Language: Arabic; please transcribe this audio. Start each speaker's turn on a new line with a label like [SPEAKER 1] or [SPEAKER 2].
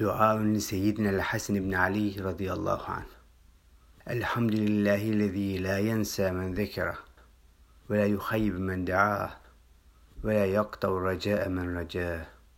[SPEAKER 1] دعاء لسيدنا الحسن بن علي رضي الله عنه. الحمد لله الذي لا ينسى من ذكره ولا يخيب من دعاه ولا يقطع رجاء من رجاه.